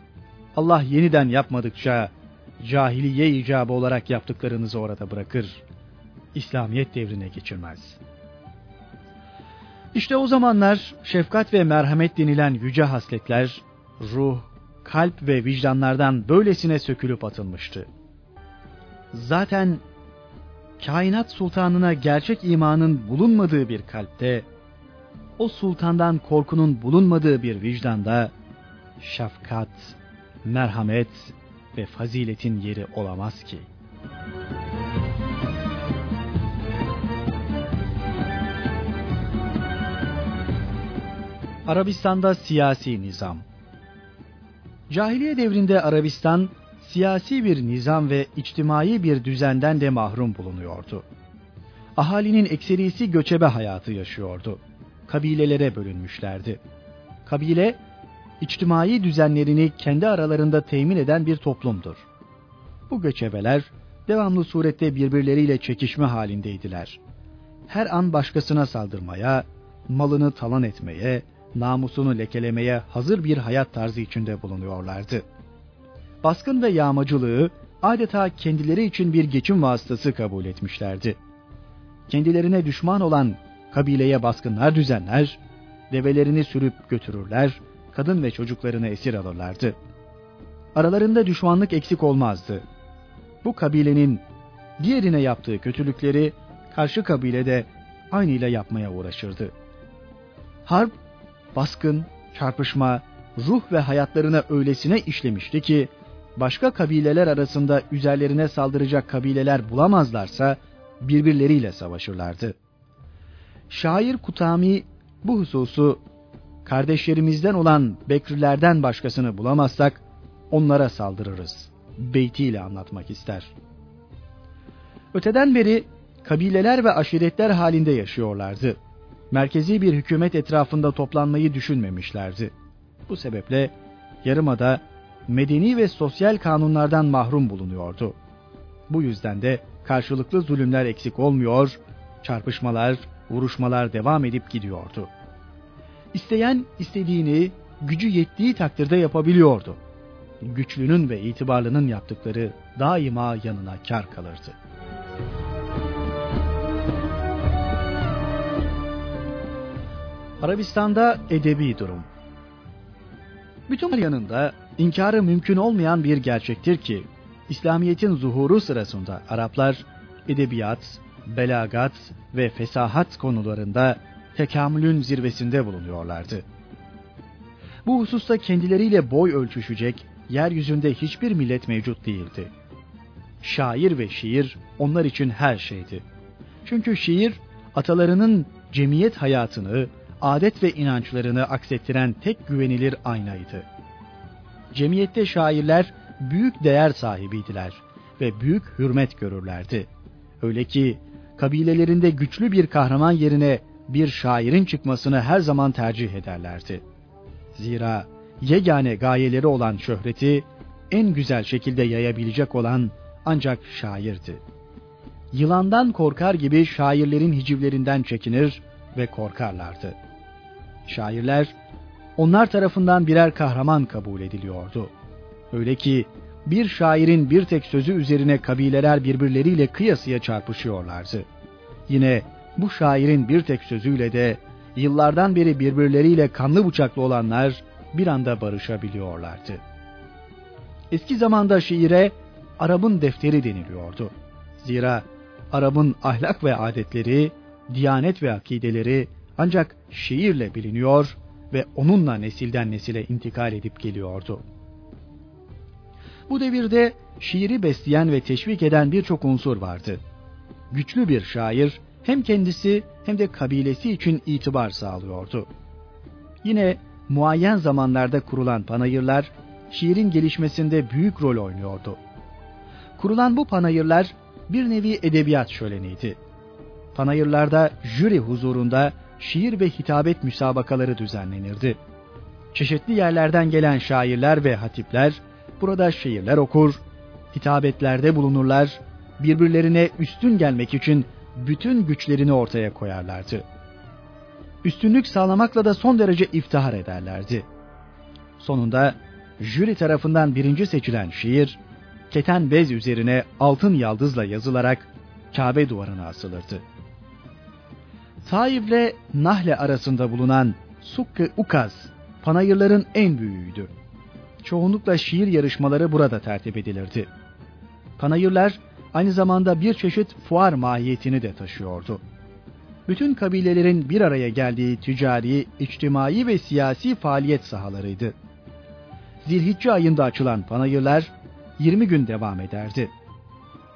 Allah yeniden yapmadıkça cahiliye icabı olarak yaptıklarınızı orada bırakır. İslamiyet devrine geçirmez. İşte o zamanlar şefkat ve merhamet denilen yüce hasletler ruh, kalp ve vicdanlardan böylesine sökülüp atılmıştı. Zaten kainat sultanına gerçek imanın bulunmadığı bir kalpte, o sultandan korkunun bulunmadığı bir vicdanda, şefkat, merhamet ve faziletin yeri olamaz ki. Arabistan'da siyasi nizam Cahiliye devrinde Arabistan siyasi bir nizam ve içtimai bir düzenden de mahrum bulunuyordu. Ahalinin ekserisi göçebe hayatı yaşıyordu. Kabilelere bölünmüşlerdi. Kabile, içtimai düzenlerini kendi aralarında temin eden bir toplumdur. Bu göçebeler devamlı surette birbirleriyle çekişme halindeydiler. Her an başkasına saldırmaya, malını talan etmeye, namusunu lekelemeye hazır bir hayat tarzı içinde bulunuyorlardı. Baskın ve yağmacılığı adeta kendileri için bir geçim vasıtası kabul etmişlerdi. Kendilerine düşman olan kabileye baskınlar düzenler, develerini sürüp götürürler, kadın ve çocuklarını esir alırlardı. Aralarında düşmanlık eksik olmazdı. Bu kabilenin diğerine yaptığı kötülükleri karşı kabile de aynıyla yapmaya uğraşırdı. Harp, baskın, çarpışma, ruh ve hayatlarına öylesine işlemişti ki, başka kabileler arasında üzerlerine saldıracak kabileler bulamazlarsa birbirleriyle savaşırlardı. Şair Kutami bu hususu kardeşlerimizden olan Bekrilerden başkasını bulamazsak onlara saldırırız beytiyle anlatmak ister. Öteden beri kabileler ve aşiretler halinde yaşıyorlardı. Merkezi bir hükümet etrafında toplanmayı düşünmemişlerdi. Bu sebeple yarımada medeni ve sosyal kanunlardan mahrum bulunuyordu. Bu yüzden de karşılıklı zulümler eksik olmuyor, çarpışmalar, vuruşmalar devam edip gidiyordu. İsteyen istediğini gücü yettiği takdirde yapabiliyordu. Güçlünün ve itibarlının yaptıkları daima yanına kar kalırdı. Arabistan'da edebi durum. Bütün yanında inkarı mümkün olmayan bir gerçektir ki İslamiyet'in zuhuru sırasında Araplar edebiyat, belagat ve fesahat konularında tekamülün zirvesinde bulunuyorlardı. Bu hususta kendileriyle boy ölçüşecek yeryüzünde hiçbir millet mevcut değildi. Şair ve şiir onlar için her şeydi. Çünkü şiir atalarının cemiyet hayatını, adet ve inançlarını aksettiren tek güvenilir aynaydı. Cemiyette şairler büyük değer sahibiydiler ve büyük hürmet görürlerdi. Öyle ki kabilelerinde güçlü bir kahraman yerine bir şairin çıkmasını her zaman tercih ederlerdi. Zira yegane gayeleri olan şöhreti en güzel şekilde yayabilecek olan ancak şairdi. Yılandan korkar gibi şairlerin hicivlerinden çekinir ve korkarlardı. Şairler onlar tarafından birer kahraman kabul ediliyordu. Öyle ki bir şairin bir tek sözü üzerine kabileler birbirleriyle kıyasıya çarpışıyorlardı. Yine bu şairin bir tek sözüyle de yıllardan beri birbirleriyle kanlı bıçaklı olanlar bir anda barışabiliyorlardı. Eski zamanda şiire Arap'ın defteri deniliyordu. Zira Arap'ın ahlak ve adetleri, diyanet ve akideleri ancak şiirle biliniyor ve onunla nesilden nesile intikal edip geliyordu. Bu devirde şiiri besleyen ve teşvik eden birçok unsur vardı. Güçlü bir şair hem kendisi hem de kabilesi için itibar sağlıyordu. Yine muayyen zamanlarda kurulan panayırlar şiirin gelişmesinde büyük rol oynuyordu. Kurulan bu panayırlar bir nevi edebiyat şöleniydi. Panayırlarda jüri huzurunda şiir ve hitabet müsabakaları düzenlenirdi. Çeşitli yerlerden gelen şairler ve hatipler burada şiirler okur, hitabetlerde bulunurlar, birbirlerine üstün gelmek için bütün güçlerini ortaya koyarlardı üstünlük sağlamakla da son derece iftihar ederlerdi. Sonunda jüri tarafından birinci seçilen şiir, keten bez üzerine altın yaldızla yazılarak Kabe duvarına asılırdı. Taif ile Nahle arasında bulunan Sukkı Ukaz, panayırların en büyüğüydü. Çoğunlukla şiir yarışmaları burada tertip edilirdi. Panayırlar aynı zamanda bir çeşit fuar mahiyetini de taşıyordu bütün kabilelerin bir araya geldiği ticari, içtimai ve siyasi faaliyet sahalarıydı. Zilhicce ayında açılan panayırlar 20 gün devam ederdi.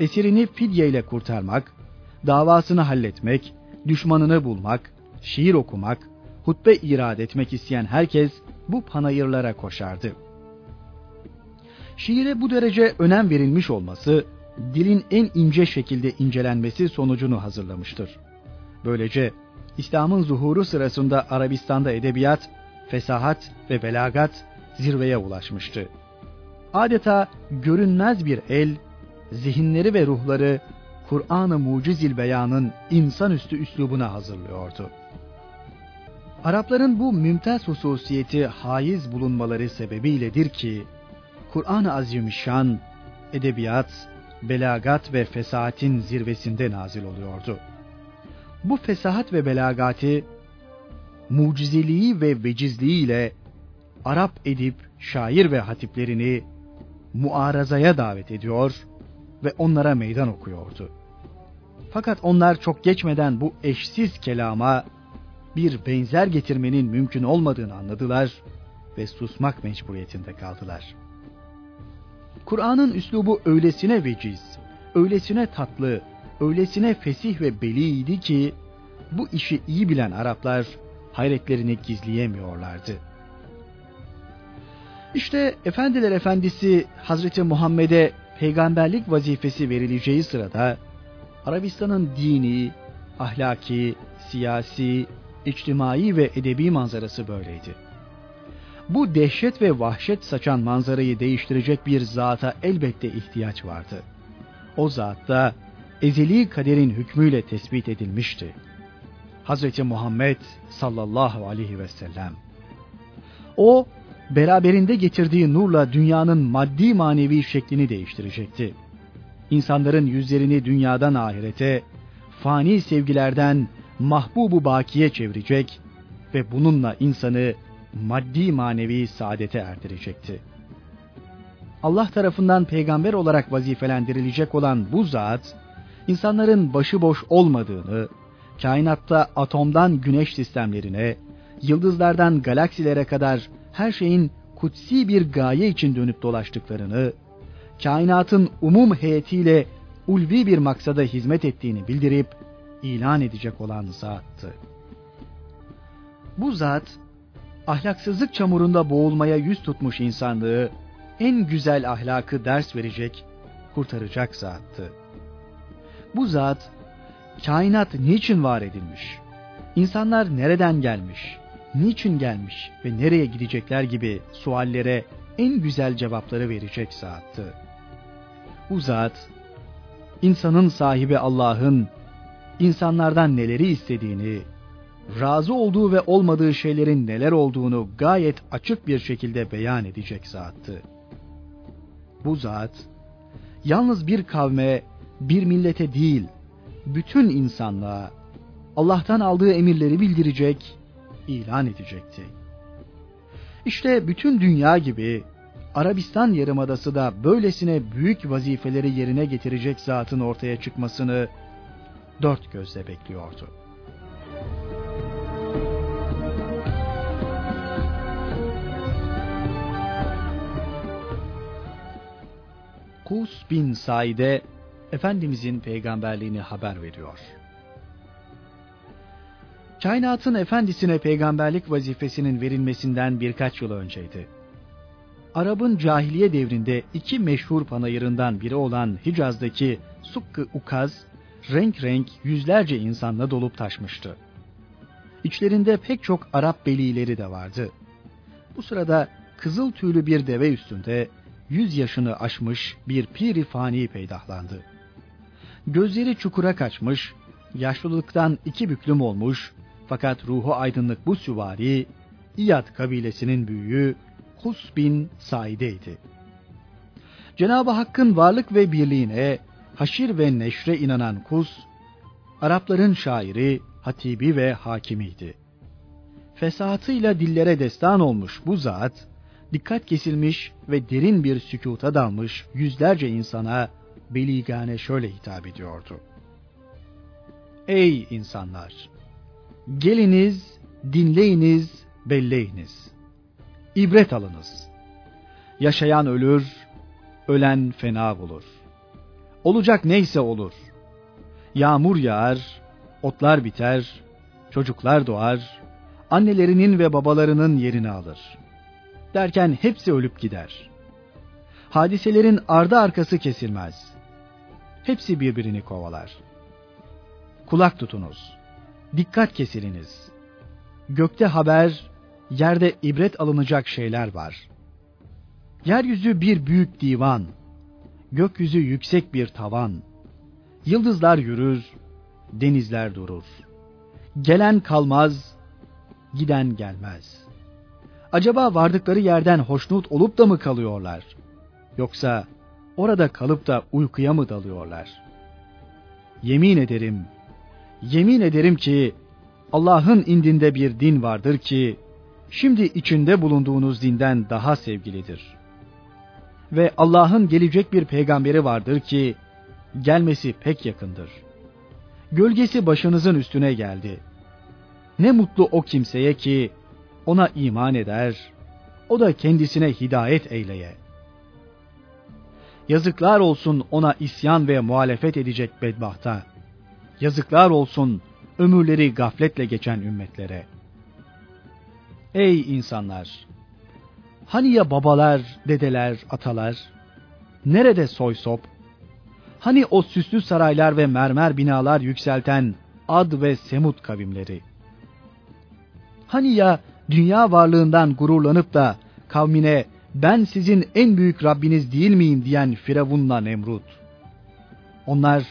Esirini fidye ile kurtarmak, davasını halletmek, düşmanını bulmak, şiir okumak, hutbe irad etmek isteyen herkes bu panayırlara koşardı. Şiire bu derece önem verilmiş olması, dilin en ince şekilde incelenmesi sonucunu hazırlamıştır. Böylece İslam'ın zuhuru sırasında Arabistan'da edebiyat, fesahat ve belagat zirveye ulaşmıştı. Adeta görünmez bir el, zihinleri ve ruhları Kur'an-ı Mucizil Beyan'ın insanüstü üslubuna hazırlıyordu. Arapların bu mümtaz hususiyeti haiz bulunmaları sebebiyledir ki, Kur'an-ı Azimüşşan, edebiyat, belagat ve fesahatin zirvesinde nazil oluyordu.'' bu fesahat ve belagati mucizeliği ve vecizliği ile Arap edip, şair ve hatiplerini muarazaya davet ediyor ve onlara meydan okuyordu. Fakat onlar çok geçmeden bu eşsiz kelama bir benzer getirmenin mümkün olmadığını anladılar ve susmak mecburiyetinde kaldılar. Kur'an'ın üslubu öylesine veciz, öylesine tatlı, öylesine fesih ve beliydi ki bu işi iyi bilen Araplar hayretlerini gizleyemiyorlardı. İşte Efendiler Efendisi Hazreti Muhammed'e peygamberlik vazifesi verileceği sırada Arabistan'ın dini, ahlaki, siyasi, içtimai ve edebi manzarası böyleydi. Bu dehşet ve vahşet saçan manzarayı değiştirecek bir zata elbette ihtiyaç vardı. O zat da ezeli kaderin hükmüyle tespit edilmişti. Hazreti Muhammed sallallahu aleyhi ve sellem. O, beraberinde getirdiği nurla dünyanın maddi manevi şeklini değiştirecekti. İnsanların yüzlerini dünyadan ahirete, fani sevgilerden mahbubu bakiye çevirecek ve bununla insanı maddi manevi saadete erdirecekti. Allah tarafından peygamber olarak vazifelendirilecek olan bu zat, insanların başıboş olmadığını, kainatta atomdan güneş sistemlerine, yıldızlardan galaksilere kadar her şeyin kutsi bir gaye için dönüp dolaştıklarını, kainatın umum heyetiyle ulvi bir maksada hizmet ettiğini bildirip ilan edecek olan zattı. Bu zat, ahlaksızlık çamurunda boğulmaya yüz tutmuş insanlığı en güzel ahlakı ders verecek, kurtaracak zattı. Bu zat, kainat niçin var edilmiş, insanlar nereden gelmiş, niçin gelmiş ve nereye gidecekler gibi suallere en güzel cevapları verecek zattı. Bu zat, insanın sahibi Allah'ın insanlardan neleri istediğini, razı olduğu ve olmadığı şeylerin neler olduğunu gayet açık bir şekilde beyan edecek zattı. Bu zat, yalnız bir kavme, bir millete değil, bütün insanlığa Allah'tan aldığı emirleri bildirecek, ilan edecekti. İşte bütün dünya gibi Arabistan Yarımadası da böylesine büyük vazifeleri yerine getirecek zatın ortaya çıkmasını dört gözle bekliyordu. Kus bin Said'e Efendimizin peygamberliğini haber veriyor. Kainatın efendisine peygamberlik vazifesinin verilmesinden birkaç yıl önceydi. Arap'ın cahiliye devrinde iki meşhur panayırından biri olan Hicaz'daki Sukkı Ukaz, renk renk yüzlerce insanla dolup taşmıştı. İçlerinde pek çok Arap belileri de vardı. Bu sırada kızıl tüylü bir deve üstünde yüz yaşını aşmış bir piri fani peydahlandı. Gözleri çukura kaçmış, yaşlılıktan iki büklüm olmuş fakat ruhu aydınlık bu süvari, İyad kabilesinin büyüğü Hus bin Saide'ydi. Cenab-ı Hakk'ın varlık ve birliğine, haşir ve neşre inanan Kus, Arapların şairi, hatibi ve hakimiydi. Fesatıyla dillere destan olmuş bu zat, dikkat kesilmiş ve derin bir sükuta dalmış yüzlerce insana beligane şöyle hitap ediyordu. Ey insanlar! Geliniz, dinleyiniz, belleyiniz. İbret alınız. Yaşayan ölür, ölen fena bulur. Olacak neyse olur. Yağmur yağar, otlar biter, çocuklar doğar, annelerinin ve babalarının yerini alır. Derken hepsi ölüp gider. Hadiselerin ardı arkası kesilmez. Hepsi birbirini kovalar. Kulak tutunuz. Dikkat kesiliniz. Gökte haber, yerde ibret alınacak şeyler var. Yeryüzü bir büyük divan, gökyüzü yüksek bir tavan. Yıldızlar yürür, denizler durur. Gelen kalmaz, giden gelmez. Acaba vardıkları yerden hoşnut olup da mı kalıyorlar? Yoksa orada kalıp da uykuya mı dalıyorlar? Yemin ederim, yemin ederim ki Allah'ın indinde bir din vardır ki şimdi içinde bulunduğunuz dinden daha sevgilidir. Ve Allah'ın gelecek bir peygamberi vardır ki, gelmesi pek yakındır. Gölgesi başınızın üstüne geldi. Ne mutlu o kimseye ki, ona iman eder, o da kendisine hidayet eyleye. Yazıklar olsun ona isyan ve muhalefet edecek bedbahta. Yazıklar olsun ömürleri gafletle geçen ümmetlere. Ey insanlar! Hani ya babalar, dedeler, atalar? Nerede soy sop? Hani o süslü saraylar ve mermer binalar yükselten Ad ve Semud kavimleri? Hani ya dünya varlığından gururlanıp da kavmine ben sizin en büyük Rabbiniz değil miyim diyen Firavunla Nemrut. Onlar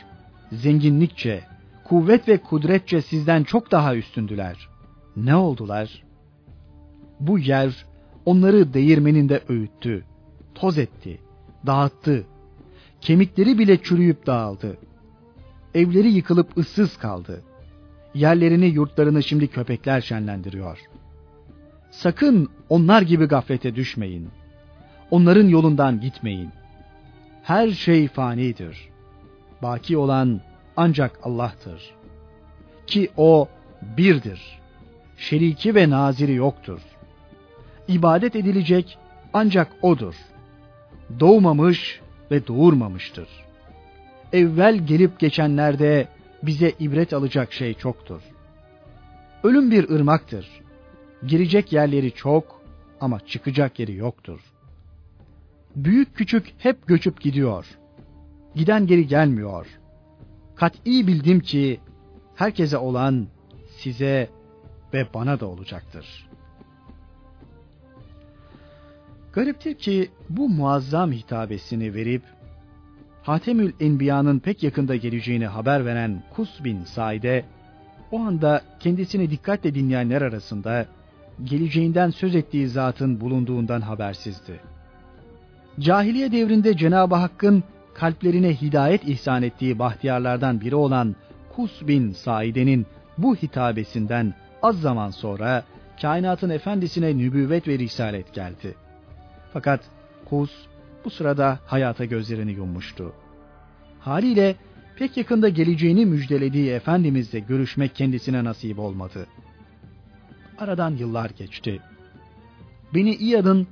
zenginlikçe, kuvvet ve kudretçe sizden çok daha üstündüler. Ne oldular? Bu yer onları değirmeninde öğüttü, toz etti, dağıttı. Kemikleri bile çürüyüp dağıldı. Evleri yıkılıp ıssız kaldı. Yerlerini yurtlarını şimdi köpekler şenlendiriyor. Sakın onlar gibi gaflete düşmeyin. Onların yolundan gitmeyin. Her şey fanidir. Baki olan ancak Allah'tır. Ki O birdir. Şeriki ve naziri yoktur. İbadet edilecek ancak O'dur. Doğmamış ve doğurmamıştır. Evvel gelip geçenlerde bize ibret alacak şey çoktur. Ölüm bir ırmaktır. Girecek yerleri çok ama çıkacak yeri yoktur. Büyük küçük hep göçüp gidiyor. Giden geri gelmiyor.'' kat'i bildim ki herkese olan size ve bana da olacaktır. Gariptir ki bu muazzam hitabesini verip Hatemül Enbiya'nın pek yakında geleceğini haber veren Kus bin Said'e o anda kendisini dikkatle dinleyenler arasında geleceğinden söz ettiği zatın bulunduğundan habersizdi. Cahiliye devrinde Cenab-ı Hakk'ın kalplerine hidayet ihsan ettiği bahtiyarlardan biri olan Kus bin Saide'nin bu hitabesinden az zaman sonra kainatın efendisine nübüvvet ve risalet geldi. Fakat Kus bu sırada hayata gözlerini yummuştu. Haliyle pek yakında geleceğini müjdelediği Efendimizle görüşmek kendisine nasip olmadı. Aradan yıllar geçti. Beni İyad'ın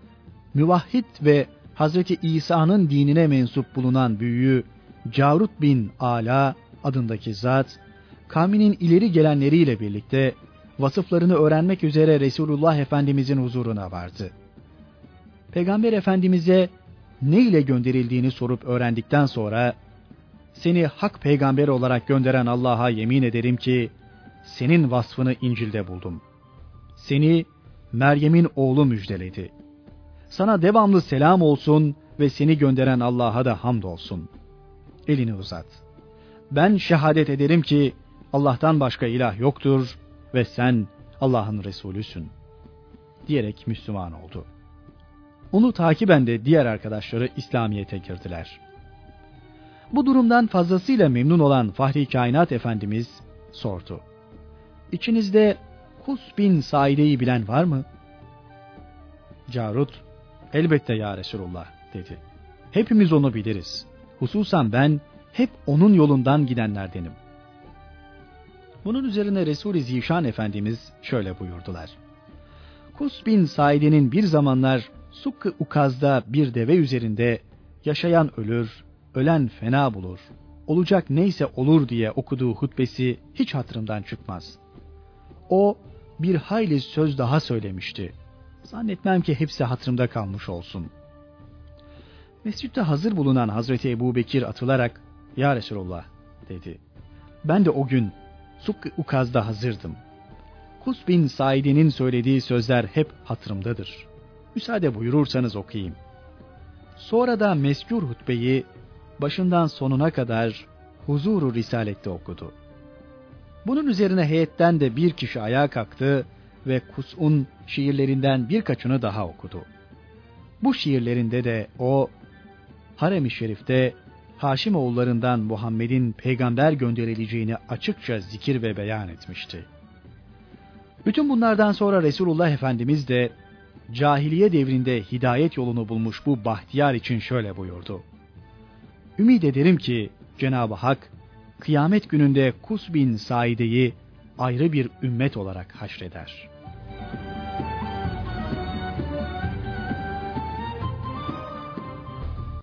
müvahhid ve Hazreti İsa'nın dinine mensup bulunan büyüğü Carut bin Ala adındaki zat, kavminin ileri gelenleriyle birlikte vasıflarını öğrenmek üzere Resulullah Efendimizin huzuruna vardı. Peygamber Efendimiz'e ne ile gönderildiğini sorup öğrendikten sonra, seni hak peygamber olarak gönderen Allah'a yemin ederim ki, senin vasfını İncil'de buldum. Seni Meryem'in oğlu müjdeledi sana devamlı selam olsun ve seni gönderen Allah'a da hamd olsun. Elini uzat. Ben şehadet ederim ki Allah'tan başka ilah yoktur ve sen Allah'ın Resulüsün. Diyerek Müslüman oldu. Onu takiben de diğer arkadaşları İslamiyet'e girdiler. Bu durumdan fazlasıyla memnun olan Fahri Kainat Efendimiz sordu. İçinizde Kus bin Saide'yi bilen var mı? Carut, Elbette ya Resulullah dedi. Hepimiz onu biliriz. Hususan ben hep onun yolundan gidenlerdenim. Bunun üzerine Resul-i Zişan Efendimiz şöyle buyurdular. Kus bin Saide'nin bir zamanlar Sukk-ı Ukaz'da bir deve üzerinde yaşayan ölür, ölen fena bulur, olacak neyse olur diye okuduğu hutbesi hiç hatırımdan çıkmaz. O bir hayli söz daha söylemişti. Zannetmem ki hepsi hatırımda kalmış olsun. Mescitte hazır bulunan Hazreti Ebu Bekir atılarak, Ya Resulullah dedi. Ben de o gün Suk Ukaz'da hazırdım. Kus bin Said'in söylediği sözler hep hatırımdadır. Müsaade buyurursanız okuyayım. Sonra da mescur hutbeyi başından sonuna kadar huzuru risalette okudu. Bunun üzerine heyetten de bir kişi ayağa kalktı ve Kus'un şiirlerinden birkaçını daha okudu. Bu şiirlerinde de o, Harem-i Şerif'te Haşim oğullarından Muhammed'in peygamber gönderileceğini açıkça zikir ve beyan etmişti. Bütün bunlardan sonra Resulullah Efendimiz de cahiliye devrinde hidayet yolunu bulmuş bu bahtiyar için şöyle buyurdu. Ümid ederim ki Cenab-ı Hak kıyamet gününde Kus bin Saide'yi ayrı bir ümmet olarak haşreder.